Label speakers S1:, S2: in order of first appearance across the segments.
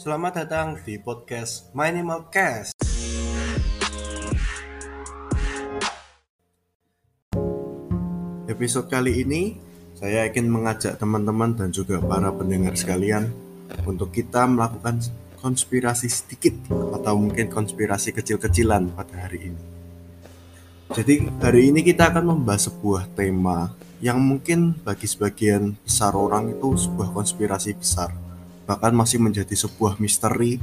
S1: Selamat datang di podcast Minimal Cast. Episode kali ini saya ingin mengajak teman-teman dan juga para pendengar sekalian untuk kita melakukan konspirasi sedikit atau mungkin konspirasi kecil-kecilan pada hari ini. Jadi hari ini kita akan membahas sebuah tema yang mungkin bagi sebagian besar orang itu sebuah konspirasi besar bahkan masih menjadi sebuah misteri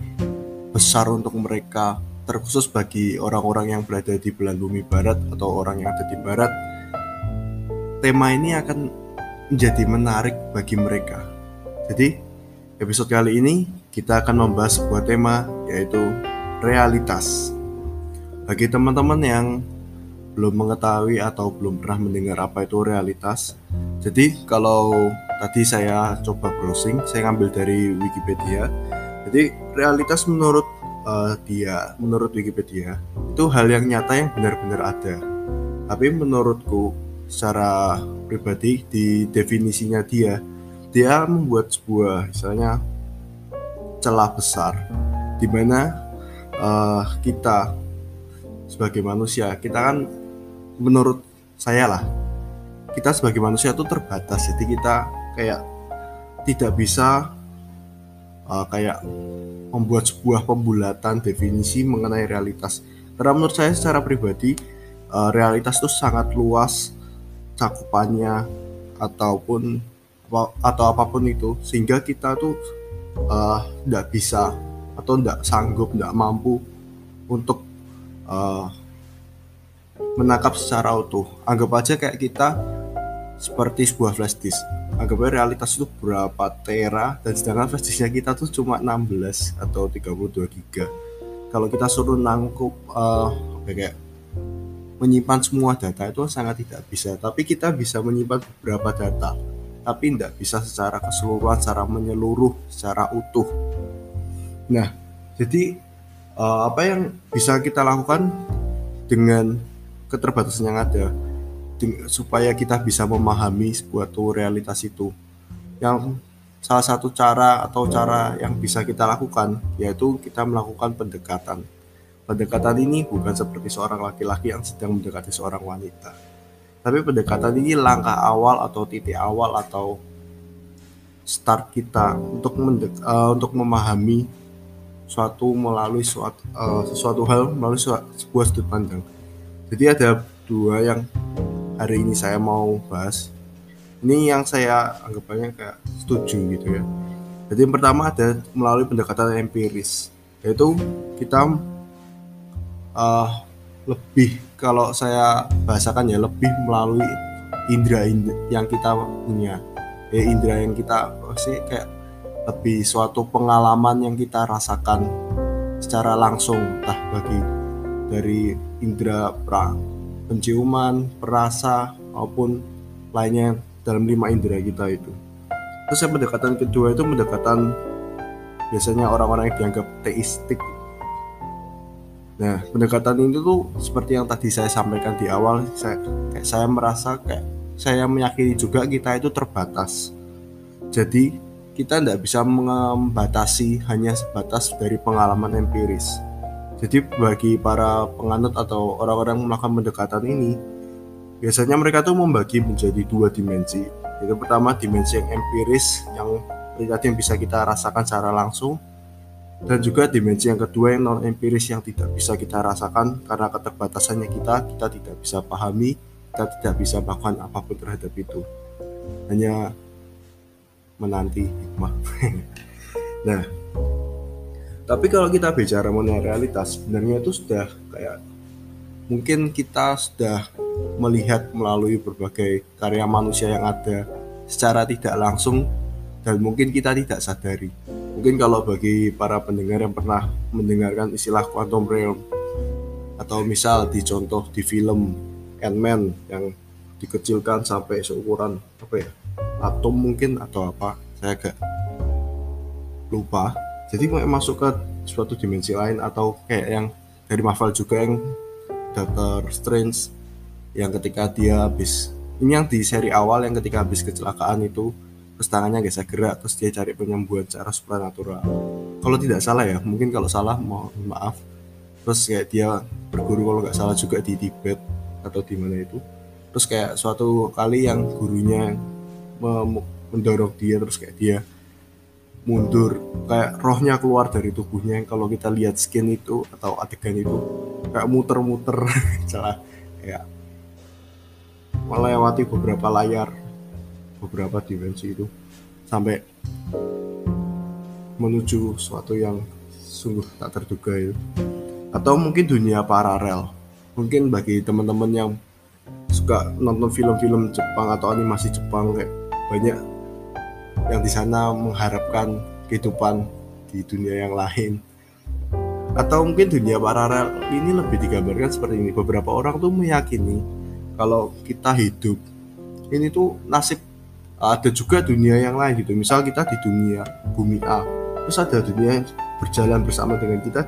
S1: besar untuk mereka terkhusus bagi orang-orang yang berada di belahan bumi barat atau orang yang ada di barat tema ini akan menjadi menarik bagi mereka jadi episode kali ini kita akan membahas sebuah tema yaitu realitas bagi teman-teman yang belum mengetahui atau belum pernah mendengar apa itu realitas. Jadi kalau tadi saya coba browsing, saya ngambil dari Wikipedia. Jadi realitas menurut uh, dia, menurut Wikipedia itu hal yang nyata yang benar-benar ada. Tapi menurutku secara pribadi di definisinya dia, dia membuat sebuah misalnya celah besar di mana uh, kita sebagai manusia kita kan menurut saya lah kita sebagai manusia tuh terbatas jadi kita kayak tidak bisa uh, kayak membuat sebuah pembulatan definisi mengenai realitas karena menurut saya secara pribadi uh, realitas itu sangat luas cakupannya ataupun atau apa pun itu sehingga kita tuh tidak uh, bisa atau tidak sanggup tidak mampu untuk uh, menangkap secara utuh. Anggap aja kayak kita seperti sebuah flash disk. Anggap aja realitas itu berapa tera dan sedangkan flash kita tuh cuma 16 atau 32 giga. Kalau kita suruh nangkup uh, kayak menyimpan semua data itu sangat tidak bisa. Tapi kita bisa menyimpan beberapa data, tapi tidak bisa secara keseluruhan, secara menyeluruh, secara utuh. Nah, jadi uh, apa yang bisa kita lakukan dengan keterbatasan yang ada supaya kita bisa memahami sebuah tuh realitas itu. Yang salah satu cara atau cara yang bisa kita lakukan yaitu kita melakukan pendekatan. Pendekatan ini bukan seperti seorang laki-laki yang sedang mendekati seorang wanita. Tapi pendekatan ini langkah awal atau titik awal atau start kita untuk mendek, uh, untuk memahami suatu melalui suatu, uh, sesuatu hal melalui sebuah sudut pandang. Jadi ada dua yang hari ini saya mau bahas. Ini yang saya anggapannya kayak setuju gitu ya. Jadi yang pertama ada melalui pendekatan empiris, yaitu kita uh, lebih kalau saya bahasakan ya lebih melalui indera, yang kita punya, ya indera yang kita sih kayak lebih suatu pengalaman yang kita rasakan secara langsung, entah bagi dari indera pra, penciuman, perasa maupun lainnya dalam lima indera kita itu. Terus yang pendekatan kedua itu pendekatan biasanya orang-orang yang dianggap teistik. Nah, pendekatan ini tuh seperti yang tadi saya sampaikan di awal, saya kayak saya merasa kayak saya meyakini juga kita itu terbatas. Jadi kita tidak bisa membatasi hanya sebatas dari pengalaman empiris jadi bagi para penganut atau orang-orang melakukan pendekatan ini, biasanya mereka tuh membagi menjadi dua dimensi. Itu pertama dimensi yang empiris, yang tadi yang bisa kita rasakan secara langsung, dan juga dimensi yang kedua yang non empiris yang tidak bisa kita rasakan karena keterbatasannya kita, kita tidak bisa pahami, kita tidak bisa melakukan apa pun terhadap itu. Hanya menanti hikmah. nah, tapi kalau kita bicara mengenai realitas sebenarnya itu sudah kayak mungkin kita sudah melihat melalui berbagai karya manusia yang ada secara tidak langsung dan mungkin kita tidak sadari. Mungkin kalau bagi para pendengar yang pernah mendengarkan istilah quantum realm atau misal di contoh di film Ant-Man yang dikecilkan sampai seukuran apa ya atom mungkin atau apa saya agak lupa jadi mau masuk ke suatu dimensi lain atau kayak yang dari Marvel juga yang Doctor Strange yang ketika dia habis ini yang di seri awal yang ketika habis kecelakaan itu terus tangannya geser gerak terus dia cari penyembuhan secara supernatural kalau tidak salah ya mungkin kalau salah mohon maaf. Terus kayak dia berguru kalau nggak salah juga di Tibet atau di mana itu. Terus kayak suatu kali yang gurunya mendorong dia terus kayak dia mundur. Kayak rohnya keluar dari tubuhnya kalau kita lihat skin itu atau adegan itu kayak muter-muter. Salah kayak melewati beberapa layar beberapa dimensi itu sampai menuju suatu yang sungguh tak terduga itu. Atau mungkin dunia paralel. Mungkin bagi teman-teman yang suka nonton film-film Jepang atau animasi Jepang kayak banyak yang di sana mengharapkan kehidupan di dunia yang lain. Atau mungkin dunia paralel ini lebih digambarkan seperti ini. Beberapa orang tuh meyakini kalau kita hidup ini tuh nasib ada juga dunia yang lain gitu. Misal kita di dunia bumi A terus ada dunia yang berjalan bersama dengan kita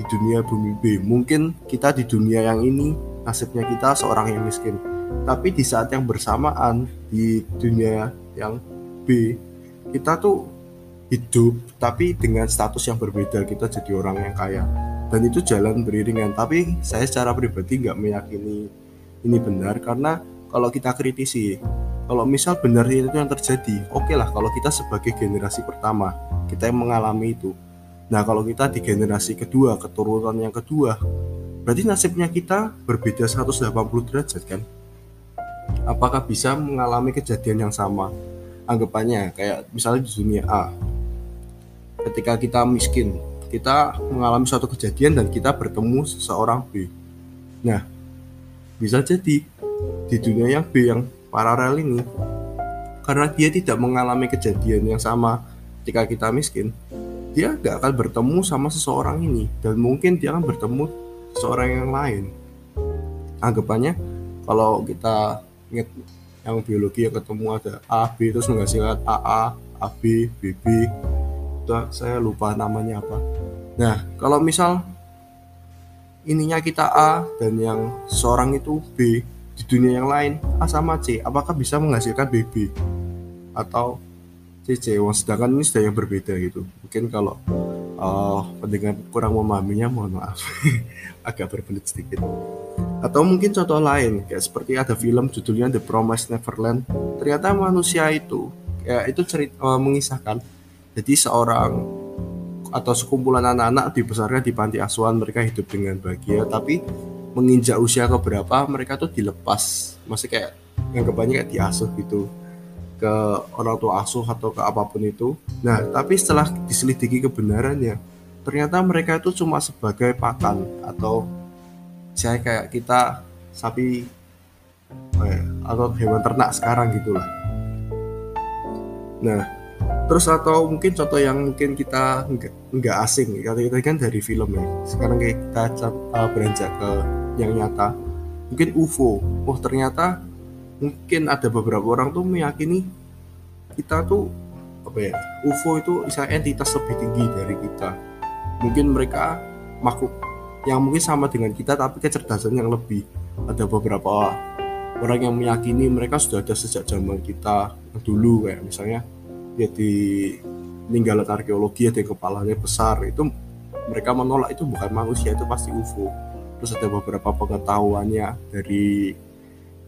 S1: di dunia bumi B. Mungkin kita di dunia yang ini nasibnya kita seorang yang miskin. Tapi di saat yang bersamaan di dunia yang B. Kita tuh hidup tapi dengan status yang berbeda. Kita jadi orang yang kaya. Dan itu jalan beriringan. Tapi saya secara pribadi nggak meyakini ini benar. Karena kalau kita kritisi kalau misal benar itu yang terjadi oke okay lah kalau kita sebagai generasi pertama kita yang mengalami itu. Nah kalau kita di generasi kedua keturunan yang kedua berarti nasibnya kita berbeda 180 derajat kan? Apakah bisa mengalami kejadian yang sama anggapannya. Kayak misalnya di dunia A ketika kita miskin kita mengalami suatu kejadian dan kita bertemu seseorang B. Nah bisa jadi di dunia yang B yang paralel ini karena dia tidak mengalami kejadian yang sama ketika kita miskin dia gak akan bertemu sama seseorang ini. Dan mungkin dia akan bertemu seseorang yang lain. Anggapannya kalau kita yang biologi yang ketemu ada A B terus menghasilkan AA AB BB itu saya lupa namanya apa. Nah kalau misal ininya kita A dan yang seorang itu B di dunia yang lain A sama C apakah bisa menghasilkan BB atau CC sedangkan ini sudah yang berbeda gitu. Mungkin kalau uh, pendengar kurang memahaminya mohon maaf. Agak berbelit sedikit atau mungkin contoh lain kayak seperti ada film judulnya The Promised Neverland. Ternyata manusia itu ya itu cerita uh, mengisahkan. Jadi seorang atau sekumpulan anak-anak dibesarkan di panti asuhan mereka hidup dengan bahagia. Tapi menginjak usia ke berapa mereka tuh dilepas. Masih kayak yang kebanyakan diasuh gitu ke orang tua asuh atau ke apa pun itu. Nah tapi setelah diselidiki kebenarannya ternyata mereka itu cuma sebagai pakan atau saya kayak kita sapi eh, atau hewan ternak sekarang gitulah. Nah terus atau mungkin contoh yang mungkin kita nggak nggak asing kalau kita kan dari film ya. Sekarang kita uh, beranjak ke yang nyata. Mungkin UFO oh ternyata mungkin ada beberapa orang tuh meyakini kita tuh apa ya UFO itu misalnya entitas lebih tinggi dari kita. Mungkin mereka makhluk yang mungkin sama dengan kita tapi kecerdasan yang lebih. Ada beberapa orang yang meyakini mereka sudah ada sejak zaman kita dulu kayak misalnya ya di peninggalan arkeologi ada yang kepalanya besar itu mereka menolak itu bukan manusia itu pasti UFO terus ada beberapa pengetahuannya dari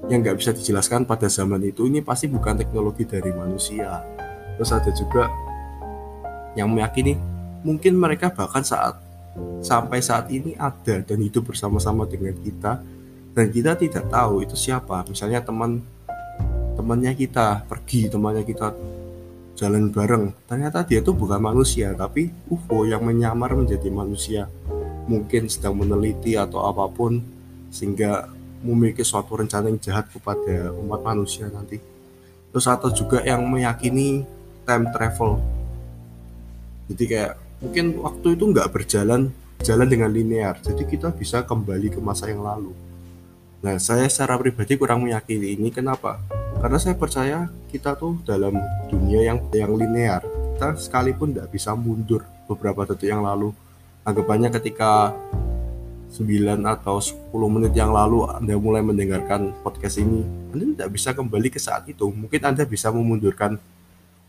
S1: yang nggak bisa dijelaskan pada zaman itu ini pasti bukan teknologi dari manusia. Terus ada juga yang meyakini mungkin mereka bahkan saat sampai saat ini ada dan hidup bersama-sama dengan kita. Dan kita tidak tahu itu siapa. Misalnya teman temannya kita pergi temannya kita jalan bareng. Ternyata dia tuh bukan manusia tapi UFO yang menyamar menjadi manusia. Mungkin sedang meneliti atau apa pun sehingga memiliki suatu rencana yang jahat kepada umat manusia nanti. Terus atau juga yang meyakini time travel. Jadi kayak mungkin waktu itu nggak berjalan jalan dengan linear. Jadi kita bisa kembali ke masa yang lalu. Nah saya secara pribadi kurang meyakini ini. Kenapa? Karena saya percaya kita tuh dalam dunia yang yang linear. Kita sekalipun tidak bisa mundur beberapa detik yang lalu. Anggapannya ketika 9 atau 10 menit yang lalu Anda mulai mendengarkan podcast ini Anda tidak bisa kembali ke saat itu. Mungkin Anda bisa memundurkan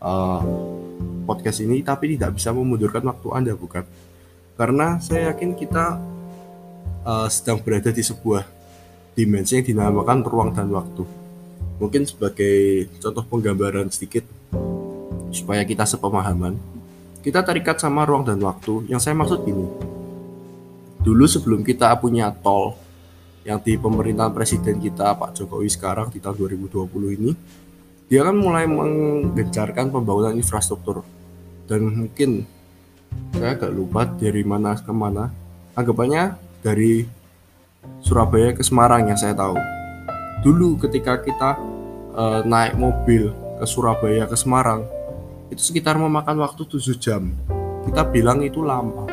S1: uh, podcast ini tapi tidak bisa memundurkan waktu Anda bukan? Karena saya yakin kita uh, sedang berada di sebuah dimensi yang dinamakan ruang dan waktu. Mungkin sebagai contoh penggambaran sedikit supaya kita sepemahaman, kita terikat sama ruang dan waktu. Yang saya maksud ini, dulu sebelum kita punya tol yang di pemerintahan presiden kita Pak Jokowi sekarang di tahun 2020 ini, dia kan mulai menggencarkan pembangunan infrastruktur dan mungkin saya agak lupa dari mana ke mana. Anggapannya dari Surabaya ke Semarang yang saya tahu. Dulu ketika kita uh, naik mobil ke Surabaya ke Semarang itu sekitar memakan waktu 7 jam. Kita bilang itu lama.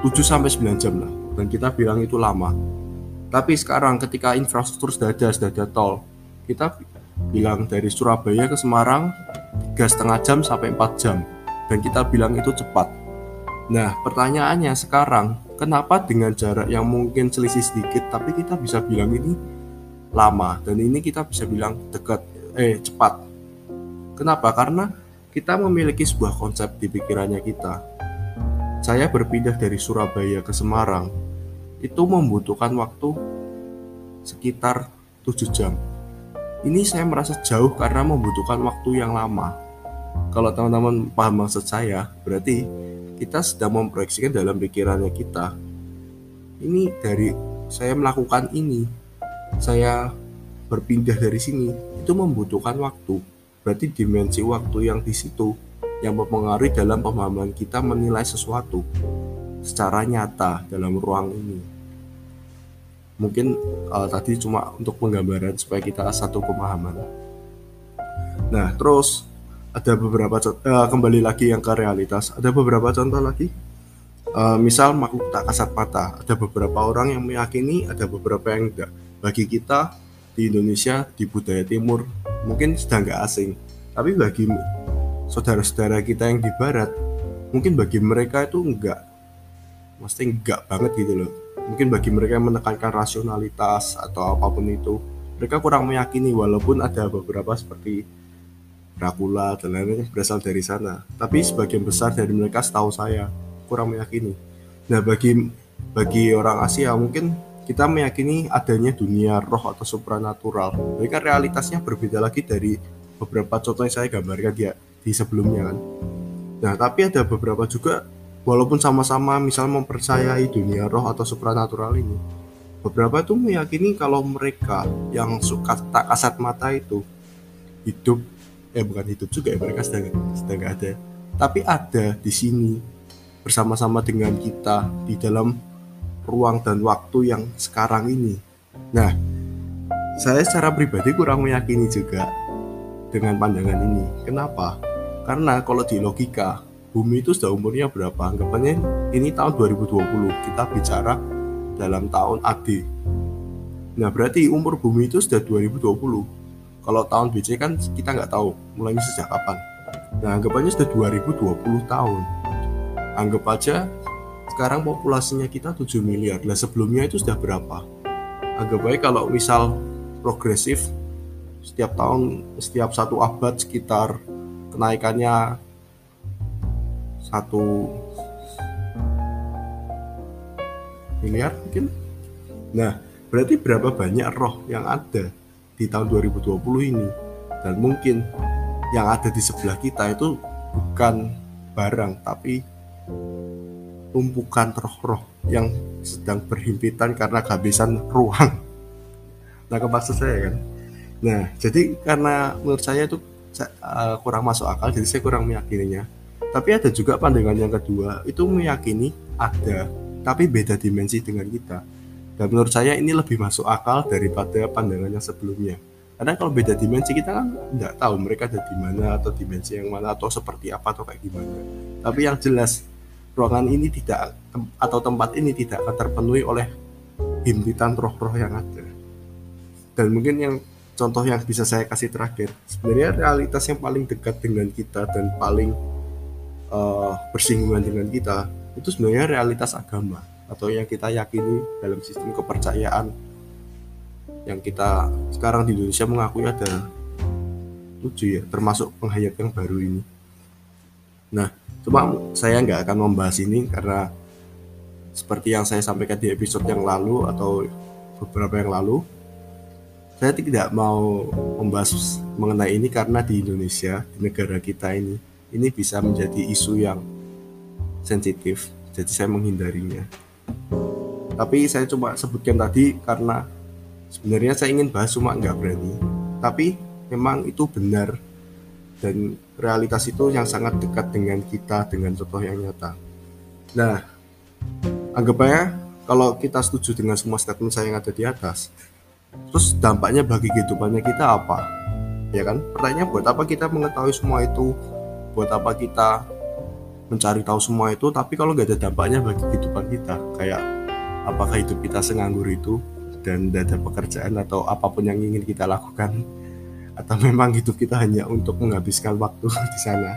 S1: 7 sampai 9 jam lah. Dan kita bilang itu lama. Tapi sekarang ketika infrastruktur sudah ada sudah ada tol kita bilang dari Surabaya ke Semarang tiga setengah jam sampai 4 jam dan kita bilang itu cepat. Nah, pertanyaannya sekarang, kenapa dengan jarak yang mungkin selisih sedikit tapi kita bisa bilang ini lama dan ini kita bisa bilang dekat eh cepat. Kenapa? Karena kita memiliki sebuah konsep di pikirannya kita. Saya berpindah dari Surabaya ke Semarang itu membutuhkan waktu sekitar 7 jam. Ini saya merasa jauh karena membutuhkan waktu yang lama. Kalau teman-teman paham maksud saya, berarti kita sedang memproyeksikan dalam pikirannya kita. Ini dari saya melakukan ini, saya berpindah dari sini, itu membutuhkan waktu. Berarti dimensi waktu yang di situ yang mempengaruhi dalam pemahaman kita menilai sesuatu secara nyata dalam ruang ini mungkin uh, tadi cuma untuk penggambaran supaya kita satu pemahaman. Nah, terus ada beberapa uh, kembali lagi yang ke realitas. Ada beberapa contoh lagi. Uh, misal makhluk tak kasat mata. Ada beberapa orang yang meyakini, ada beberapa yang enggak. Bagi kita di Indonesia di budaya Timur mungkin sedang nggak asing. Tapi bagi saudara-saudara kita yang di Barat, mungkin bagi mereka itu enggak, mesti enggak banget gitu loh mungkin bagi mereka yang menekankan rasionalitas atau apa pun itu mereka kurang meyakini walaupun ada beberapa seperti Dracula dan lain-lain berasal dari sana. Tapi sebagian besar dari mereka setahu saya kurang meyakini. Nah bagi bagi orang Asia mungkin kita meyakini adanya dunia roh atau supranatural. Mereka realitasnya berbeda lagi dari beberapa contoh yang saya gambarkan dia di sebelumnya kan. Nah tapi ada beberapa juga walaupun sama-sama misal mempercayai dunia roh atau supranatural ini beberapa tuh meyakini kalau mereka yang suka tak kasat mata itu hidup eh bukan hidup juga ya mereka sedang sedang ada. Tapi ada di sini bersama-sama dengan kita di dalam ruang dan waktu yang sekarang ini. Nah saya secara pribadi kurang meyakini juga dengan pandangan ini. Kenapa? Karena kalau di logika bumi itu sudah umurnya berapa? Anggapannya ini tahun 2020 kita bicara dalam tahun AD nah berarti umur bumi itu sudah 2020 kalau tahun BC kan kita nggak tahu mulainya sejak kapan. Nah anggapannya sudah 2020 tahun. Anggap aja sekarang populasinya kita 7 miliar. Nah sebelumnya itu sudah berapa? Anggap aja kalau misal progresif setiap tahun setiap satu abad sekitar kenaikannya satu miliar mungkin. Nah berarti berapa banyak roh yang ada di tahun 2020 ini. Dan mungkin yang ada di sebelah kita itu bukan barang tapi tumpukan roh-roh yang sedang berhimpitan karena kehabisan ruang. Nah maksud saya kan? Nah jadi karena menurut saya itu uh, kurang masuk akal jadi saya kurang meyakininya. Tapi ada juga pandangan yang kedua, itu meyakini ada, tapi beda dimensi dengan kita. Dan menurut saya ini lebih masuk akal daripada pandangan yang sebelumnya. Karena kalau beda dimensi kita kan tidak tahu mereka ada di mana atau dimensi yang mana atau seperti apa atau kayak gimana. Tapi yang jelas ruangan ini tidak atau tempat ini tidak akan terpenuhi oleh himpitan roh-roh yang ada. Dan mungkin yang contoh yang bisa saya kasih terakhir, sebenarnya realitas yang paling dekat dengan kita dan paling uh, bersinggungan dengan kita itu sebenarnya realitas agama atau yang kita yakini dalam sistem kepercayaan yang kita sekarang di Indonesia mengakui ada tujuh ya termasuk penghayat yang baru ini Nah, cuma saya nggak akan membahas ini karena seperti yang saya sampaikan di episode yang lalu atau beberapa yang lalu, saya tidak mau membahas mengenai ini karena di Indonesia, di negara kita ini, ini bisa menjadi isu yang sensitif, jadi saya menghindarinya. Tapi saya cuma sebutkan tadi karena sebenarnya saya ingin bahas cuma nggak berani. Tapi memang itu benar dan realitas itu yang sangat dekat dengan kita dengan contoh yang nyata. Nah, anggap aja kalau kita setuju dengan semua statement saya yang ada di atas, terus dampaknya bagi kehidupannya kita apa? Ya kan? Pertanyaannya buat apa kita mengetahui semua itu? Buat apa kita mencari tahu semua itu? Tapi kalau nggak ada dampaknya bagi kehidupan kita, kayak apakah hidup kita senganggur itu dan tidak ada pekerjaan atau apa pun yang ingin kita lakukan atau memang hidup kita hanya untuk menghabiskan waktu di sana.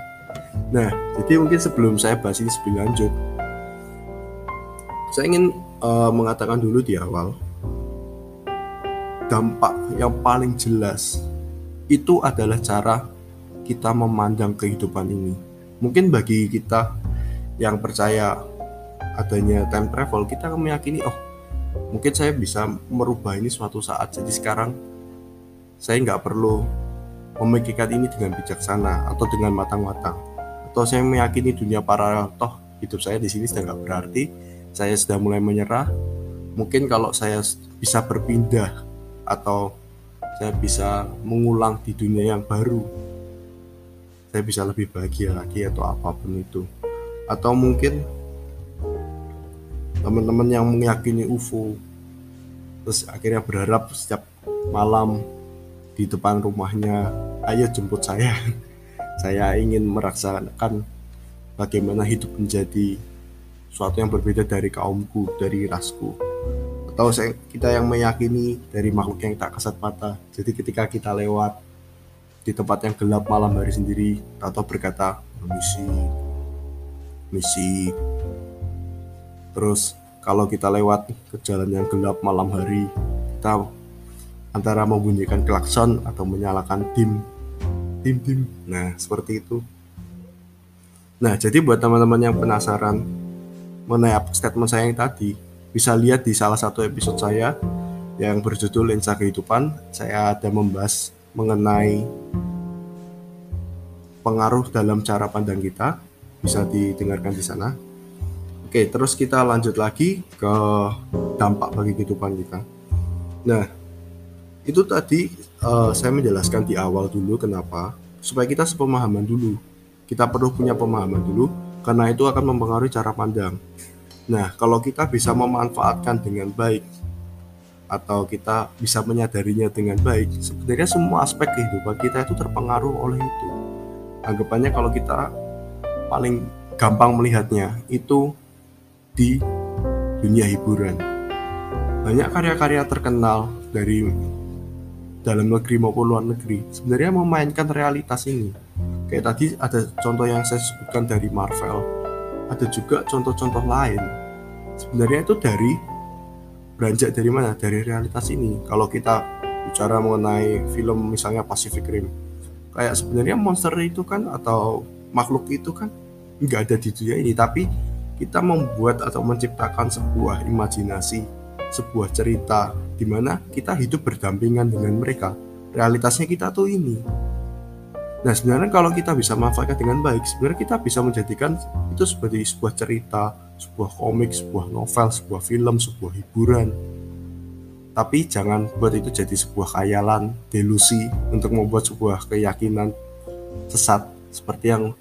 S1: Nah, jadi mungkin sebelum saya bahas ini sebelum lanjut, saya ingin uh, mengatakan dulu di awal dampak yang paling jelas itu adalah cara kita memandang kehidupan ini. Mungkin bagi kita yang percaya adanya time travel, kita akan meyakini, oh mungkin saya bisa merubah ini suatu saat. Jadi sekarang saya nggak perlu memikirkan ini dengan bijaksana atau dengan matang-matang. Atau saya meyakini dunia para toh hidup saya di sini sudah nggak berarti saya sudah mulai menyerah. Mungkin kalau saya bisa berpindah atau saya bisa mengulang di dunia yang baru saya bisa lebih bahagia lagi atau apa pun itu. Atau mungkin teman-teman yang meyakini UFO terus akhirnya berharap setiap malam di depan rumahnya ayo jemput saya. Saya ingin merasakan bagaimana hidup menjadi suatu yang berbeda dari kaumku dari rasku. Atau saya, kita yang meyakini dari makhluk yang tak kasat mata. Jadi ketika kita lewat di tempat yang gelap malam hari sendiri atau berkata misi misi. Terus kalau kita lewat ke jalan yang gelap malam hari kita antara membunyikan klakson atau menyalakan dim dim dim. Nah seperti itu. Nah jadi buat teman-teman yang penasaran mengenai statement saya yang tadi bisa lihat di salah satu episode saya yang berjudul lensa kehidupan. Saya ada membahas mengenai pengaruh dalam cara pandang kita bisa didengarkan di sana. Oke, terus kita lanjut lagi ke dampak bagi kehidupan kita. Nah, itu tadi uh, saya menjelaskan di awal dulu kenapa supaya kita sepemahaman dulu. Kita perlu punya pemahaman dulu karena itu akan mempengaruhi cara pandang. Nah kalau kita bisa memanfaatkan dengan baik atau kita bisa menyadarinya dengan baik sebenarnya semua aspek kehidupan kita itu terpengaruh oleh itu. Anggapannya kalau kita paling gampang melihatnya itu di dunia hiburan. Banyak karya-karya terkenal dari dalam negeri maupun luar negeri sebenarnya memainkan realitas ini. Kayak tadi ada contoh yang saya sebutkan dari Marvel ada juga contoh-contoh lain. Sebenarnya itu dari beranjak dari mana dari realitas ini kalau kita bicara mengenai film misalnya Pacific Rim kayak sebenarnya monster itu kan atau makhluk itu kan nggak ada di dunia ini tapi kita membuat atau menciptakan sebuah imajinasi sebuah cerita di mana kita hidup berdampingan dengan mereka. Realitasnya kita tuh ini. Nah sebenarnya kalau kita bisa manfaatkan dengan baik, sebenarnya kita bisa menjadikan itu sebagai sebuah cerita, sebuah komik, sebuah novel, sebuah film, sebuah hiburan. Tapi jangan buat itu jadi sebuah khayalan, delusi untuk membuat sebuah keyakinan sesat seperti yang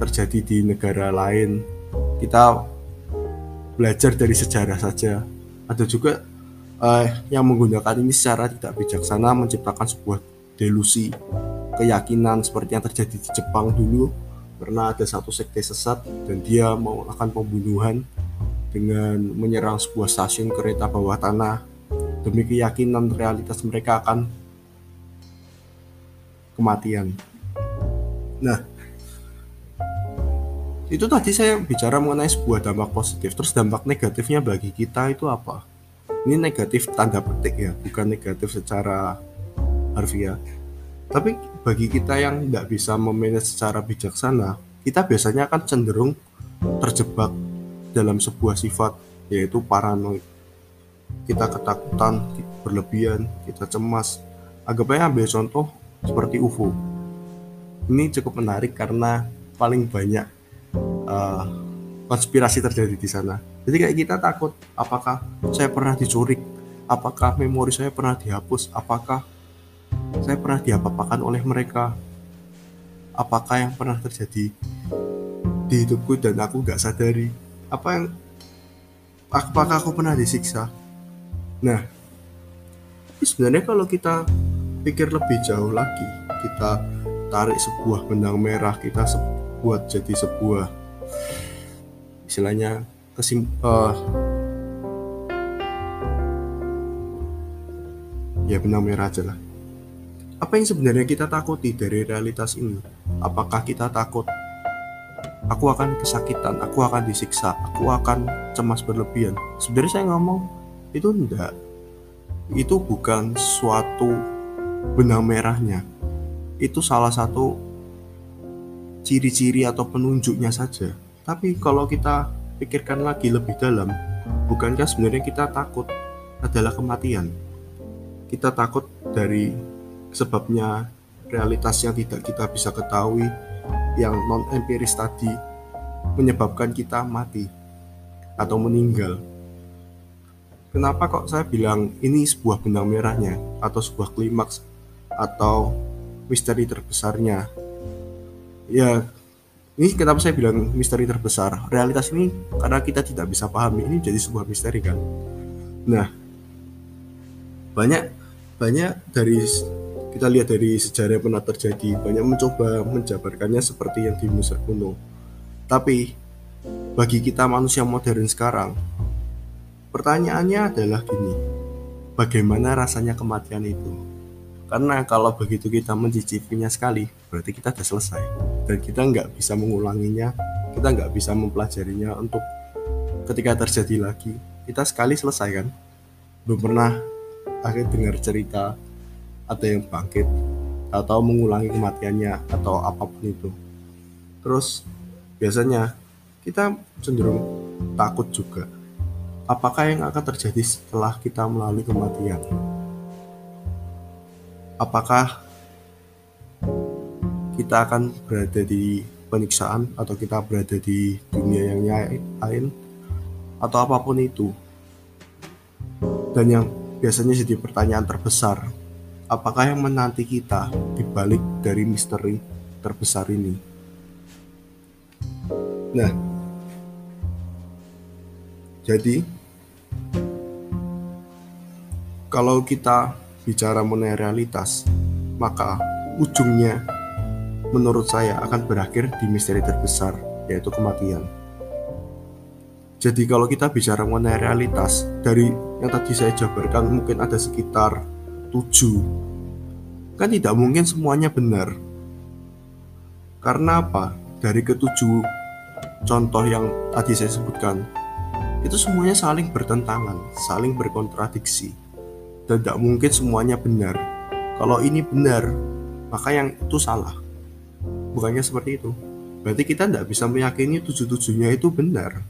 S1: terjadi di negara lain. Kita belajar dari sejarah saja. Ada juga uh, yang menggunakan ini secara tidak bijaksana menciptakan sebuah delusi keyakinan seperti yang terjadi di Jepang dulu pernah ada satu sekte sesat dan dia mau melakukan pembunuhan dengan menyerang sebuah stasiun kereta bawah tanah. Demi keyakinan realitas mereka akan kematian. Nah, itu tadi saya bicara mengenai sebuah dampak positif. Terus dampak negatifnya bagi kita itu apa? Ini negatif tanda petik ya bukan negatif secara harfiah. Tapi bagi kita yang tidak bisa memanage secara bijaksana kita biasanya akan cenderung terjebak dalam sebuah sifat yaitu paranoid. Kita ketakutan berlebihan, kita cemas. Anggapnya ambil contoh seperti UFO. Ini cukup menarik karena paling banyak uh, konspirasi terjadi di sana. Jadi kayak kita takut, apakah saya pernah dicurik, apakah memori saya pernah dihapus, apakah saya pernah diapa-apakan oleh mereka, apakah yang pernah terjadi di hidupku dan aku gak sadari? Apa yang apakah aku pernah disiksa? Nah sebenarnya kalau kita pikir lebih jauh lagi kita tarik sebuah benang merah kita buat jadi sebuah istilahnya kesim uh, ya benang merah aja lah apa yang sebenarnya kita takuti dari realitas ini? Apakah kita takut aku akan kesakitan, aku akan disiksa, aku akan cemas berlebihan? Sebenarnya saya ngomong itu enggak. Itu bukan suatu benang merahnya. Itu salah satu ciri-ciri atau penunjuknya saja. Tapi kalau kita pikirkan lagi lebih dalam, bukankah sebenarnya kita takut adalah kematian? Kita takut dari sebabnya realitas yang tidak kita bisa ketahui yang non empiris tadi menyebabkan kita mati atau meninggal. Kenapa kok saya bilang ini sebuah benang merahnya atau sebuah klimaks atau misteri terbesarnya? Ya, ini kenapa saya bilang misteri terbesar? Realitas ini karena kita tidak bisa pahami ini jadi sebuah misteri kan. Nah, banyak banyak dari kita lihat dari sejarah yang pernah terjadi, banyak mencoba menjabarkannya seperti yang di Mesir kuno. Tapi bagi kita manusia modern sekarang, pertanyaannya adalah gini, bagaimana rasanya kematian itu? Karena kalau begitu kita mencicipinya sekali, berarti kita sudah selesai. Dan kita nggak bisa mengulanginya, kita nggak bisa mempelajarinya untuk ketika terjadi lagi. Kita sekali selesai kan? Belum pernah akhir dengar cerita ada yang bangkit atau mengulangi kematiannya atau apa pun itu. Terus biasanya kita cenderung takut juga. Apakah yang akan terjadi setelah kita melalui kematian? Apakah kita akan berada di penyiksaan atau kita berada di dunia yang lain atau apa pun itu? Dan yang biasanya jadi pertanyaan terbesar apakah yang menanti kita di balik dari misteri terbesar ini? Nah, jadi kalau kita bicara mengenai realitas, maka ujungnya menurut saya akan berakhir di misteri terbesar, yaitu kematian. Jadi kalau kita bicara mengenai realitas, dari yang tadi saya jabarkan mungkin ada sekitar tujuh. Kan tidak mungkin semuanya benar. Karena apa? Dari ketujuh contoh yang tadi saya sebutkan itu semuanya saling bertentangan saling berkontradiksi. Dan tidak mungkin semuanya benar. Kalau ini benar maka yang itu salah. Bukannya seperti itu? Berarti kita tidak bisa meyakini tujuh-tujuhnya itu benar.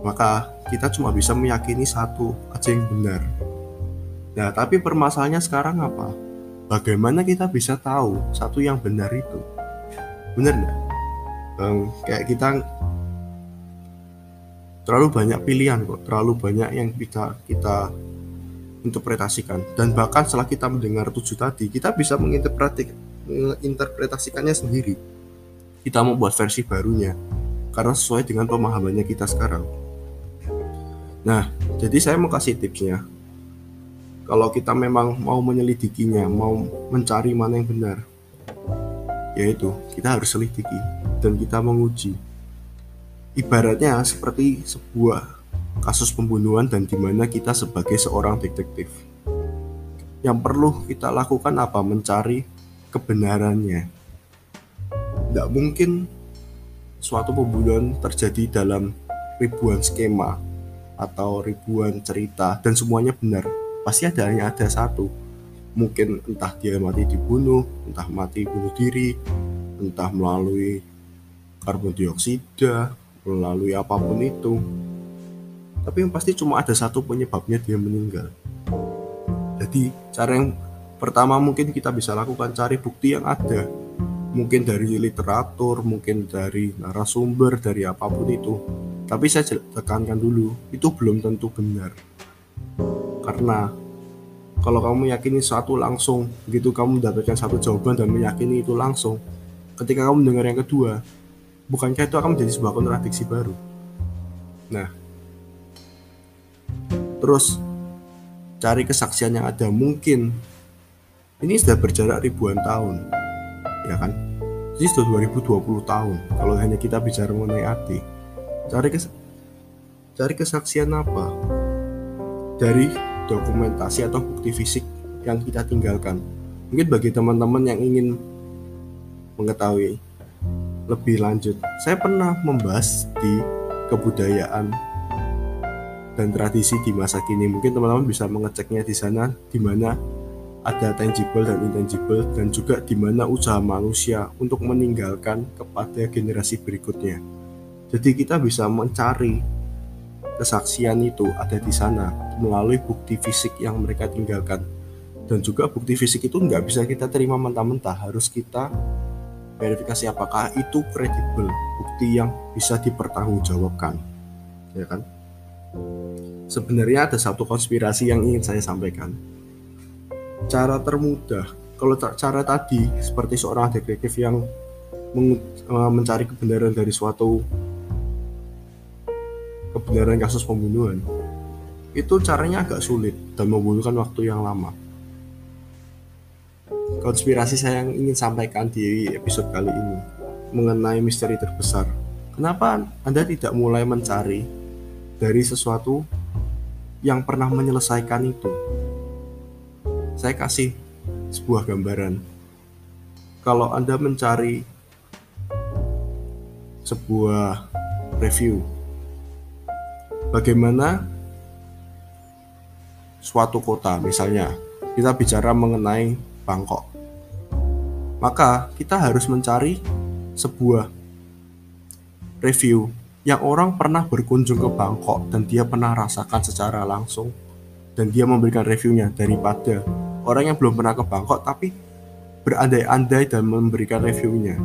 S1: Maka kita cuma bisa meyakini satu aja yang benar Nah, tapi permasalahannya sekarang apa? Bagaimana kita bisa tahu satu yang benar itu? Benar nggak? Um, kayak kita terlalu banyak pilihan kok, terlalu banyak yang bisa kita interpretasikan. Dan bahkan setelah kita mendengar tujuh tadi, kita bisa menginterpretasikannya sendiri. Kita mau buat versi barunya, karena sesuai dengan pemahamannya kita sekarang. Nah, jadi saya mau kasih tipsnya kalau kita memang mau menyelidikinya, mau mencari mana yang benar, yaitu kita harus selidiki dan kita menguji. Ibaratnya seperti sebuah kasus pembunuhan dan di mana kita sebagai seorang detektif. Yang perlu kita lakukan apa? Mencari kebenarannya. Tidak mungkin suatu pembunuhan terjadi dalam ribuan skema atau ribuan cerita dan semuanya benar pasti ada hanya ada satu mungkin entah dia mati dibunuh entah mati bunuh diri entah melalui karbon dioksida, melalui apa pun itu. Tapi yang pasti cuma ada satu penyebabnya dia meninggal. Jadi cara yang pertama mungkin kita bisa lakukan cari bukti yang ada. Mungkin dari literatur, mungkin dari narasumber, dari apa pun itu. Tapi saya tekankan dulu, itu belum tentu benar. Karena kalau kamu meyakini satu langsung begitu kamu mendapatkan satu jawaban dan meyakini itu langsung ketika kamu mendengar yang kedua bukankah itu akan menjadi sebuah kontradiksi baru? Nah terus cari kesaksian yang ada. Mungkin ini sudah berjarak ribuan tahun ya kan? Ini sudah 2020 tahun kalau hanya kita bicara mengenai arti cari kes cari kesaksian apa? Dari dokumentasi atau bukti fisik yang kita tinggalkan. Mungkin bagi teman-teman yang ingin mengetahui lebih lanjut, saya pernah membahas di kebudayaan dan tradisi di masa kini. Mungkin teman-teman bisa mengeceknya di sana, di mana ada tangible dan intangible, dan juga di mana usaha manusia untuk meninggalkan kepada generasi berikutnya. Jadi kita bisa mencari kesaksian itu ada di sana melalui bukti fisik yang mereka tinggalkan. Dan juga bukti fisik itu nggak bisa kita terima mentah-mentah harus kita verifikasi apakah itu kredibel bukti yang bisa dipertanggungjawabkan. Ya kan? Sebenarnya ada satu konspirasi yang ingin saya sampaikan. Cara termudah kalau cara tadi seperti seorang detektif yang eh, mencari kebenaran dari suatu kebenaran kasus pembunuhan itu caranya agak sulit dan membutuhkan waktu yang lama. Konspirasi saya yang ingin sampaikan di episode kali ini mengenai misteri terbesar. Kenapa anda tidak mulai mencari dari sesuatu yang pernah menyelesaikan itu? Saya kasih sebuah gambaran. Kalau anda mencari sebuah review bagaimana suatu kota misalnya kita bicara mengenai Bangkok. Maka kita harus mencari sebuah review yang orang pernah berkunjung ke Bangkok dan dia pernah rasakan secara langsung dan dia memberikan reviewnya daripada orang yang belum pernah ke Bangkok tapi berandai-andai dan memberikan reviewnya.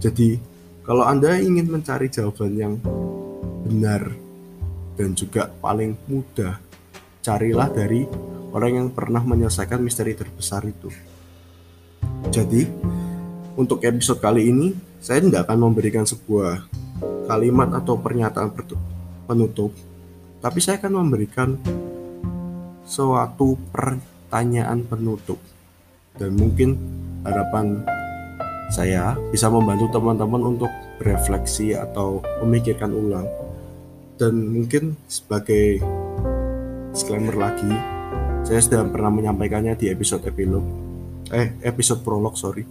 S1: Jadi kalau Anda ingin mencari jawaban yang benar dan juga paling mudah carilah dari orang yang pernah menyelesaikan misteri terbesar itu. Jadi, untuk episode kali ini, saya tidak akan memberikan sebuah kalimat atau pernyataan penutup, tapi saya akan memberikan suatu pertanyaan penutup. Dan mungkin harapan saya bisa membantu teman-teman untuk berefleksi atau memikirkan ulang dan mungkin sebagai disclaimer lagi saya sudah pernah menyampaikannya di episode epilog eh episode prolog sorry.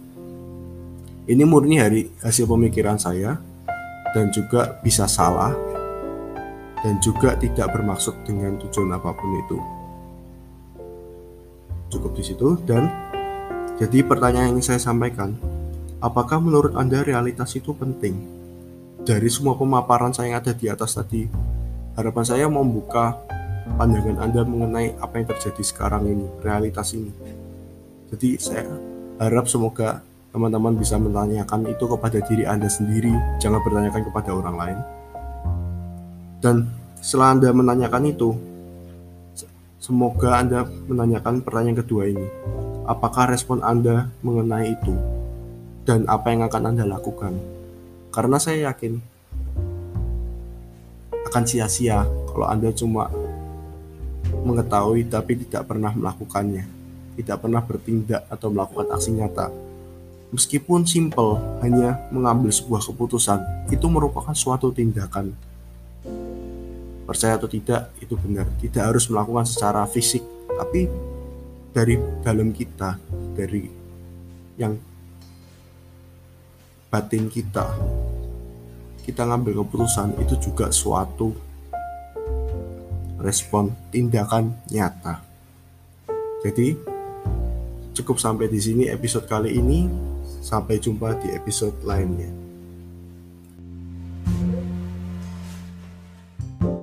S1: Ini murni hari hasil pemikiran saya dan juga bisa salah dan juga tidak bermaksud dengan tujuan apa pun itu. Cukup di situ dan jadi pertanyaan yang saya sampaikan apakah menurut anda realitas itu penting dari semua pemaparan saya yang ada di atas tadi, harapan saya membuka pandangan Anda mengenai apa yang terjadi sekarang ini, realitas ini. Jadi saya harap semoga teman-teman bisa menanyakan itu kepada diri Anda sendiri, jangan bertanyakan kepada orang lain. Dan setelah Anda menanyakan itu, semoga Anda menanyakan pertanyaan kedua ini. Apakah respon Anda mengenai itu? Dan apa yang akan Anda lakukan? Karena saya yakin akan sia-sia kalau Anda cuma mengetahui tapi tidak pernah melakukannya, tidak pernah bertindak atau melakukan aksi nyata. Meskipun simple, hanya mengambil sebuah keputusan, itu merupakan suatu tindakan. Percaya atau tidak, itu benar. Tidak harus melakukan secara fisik, tapi dari dalam kita, dari yang batin kita kita ngambil keputusan itu juga suatu respon tindakan nyata. Jadi cukup sampai di sini episode kali ini. Sampai jumpa di episode lainnya.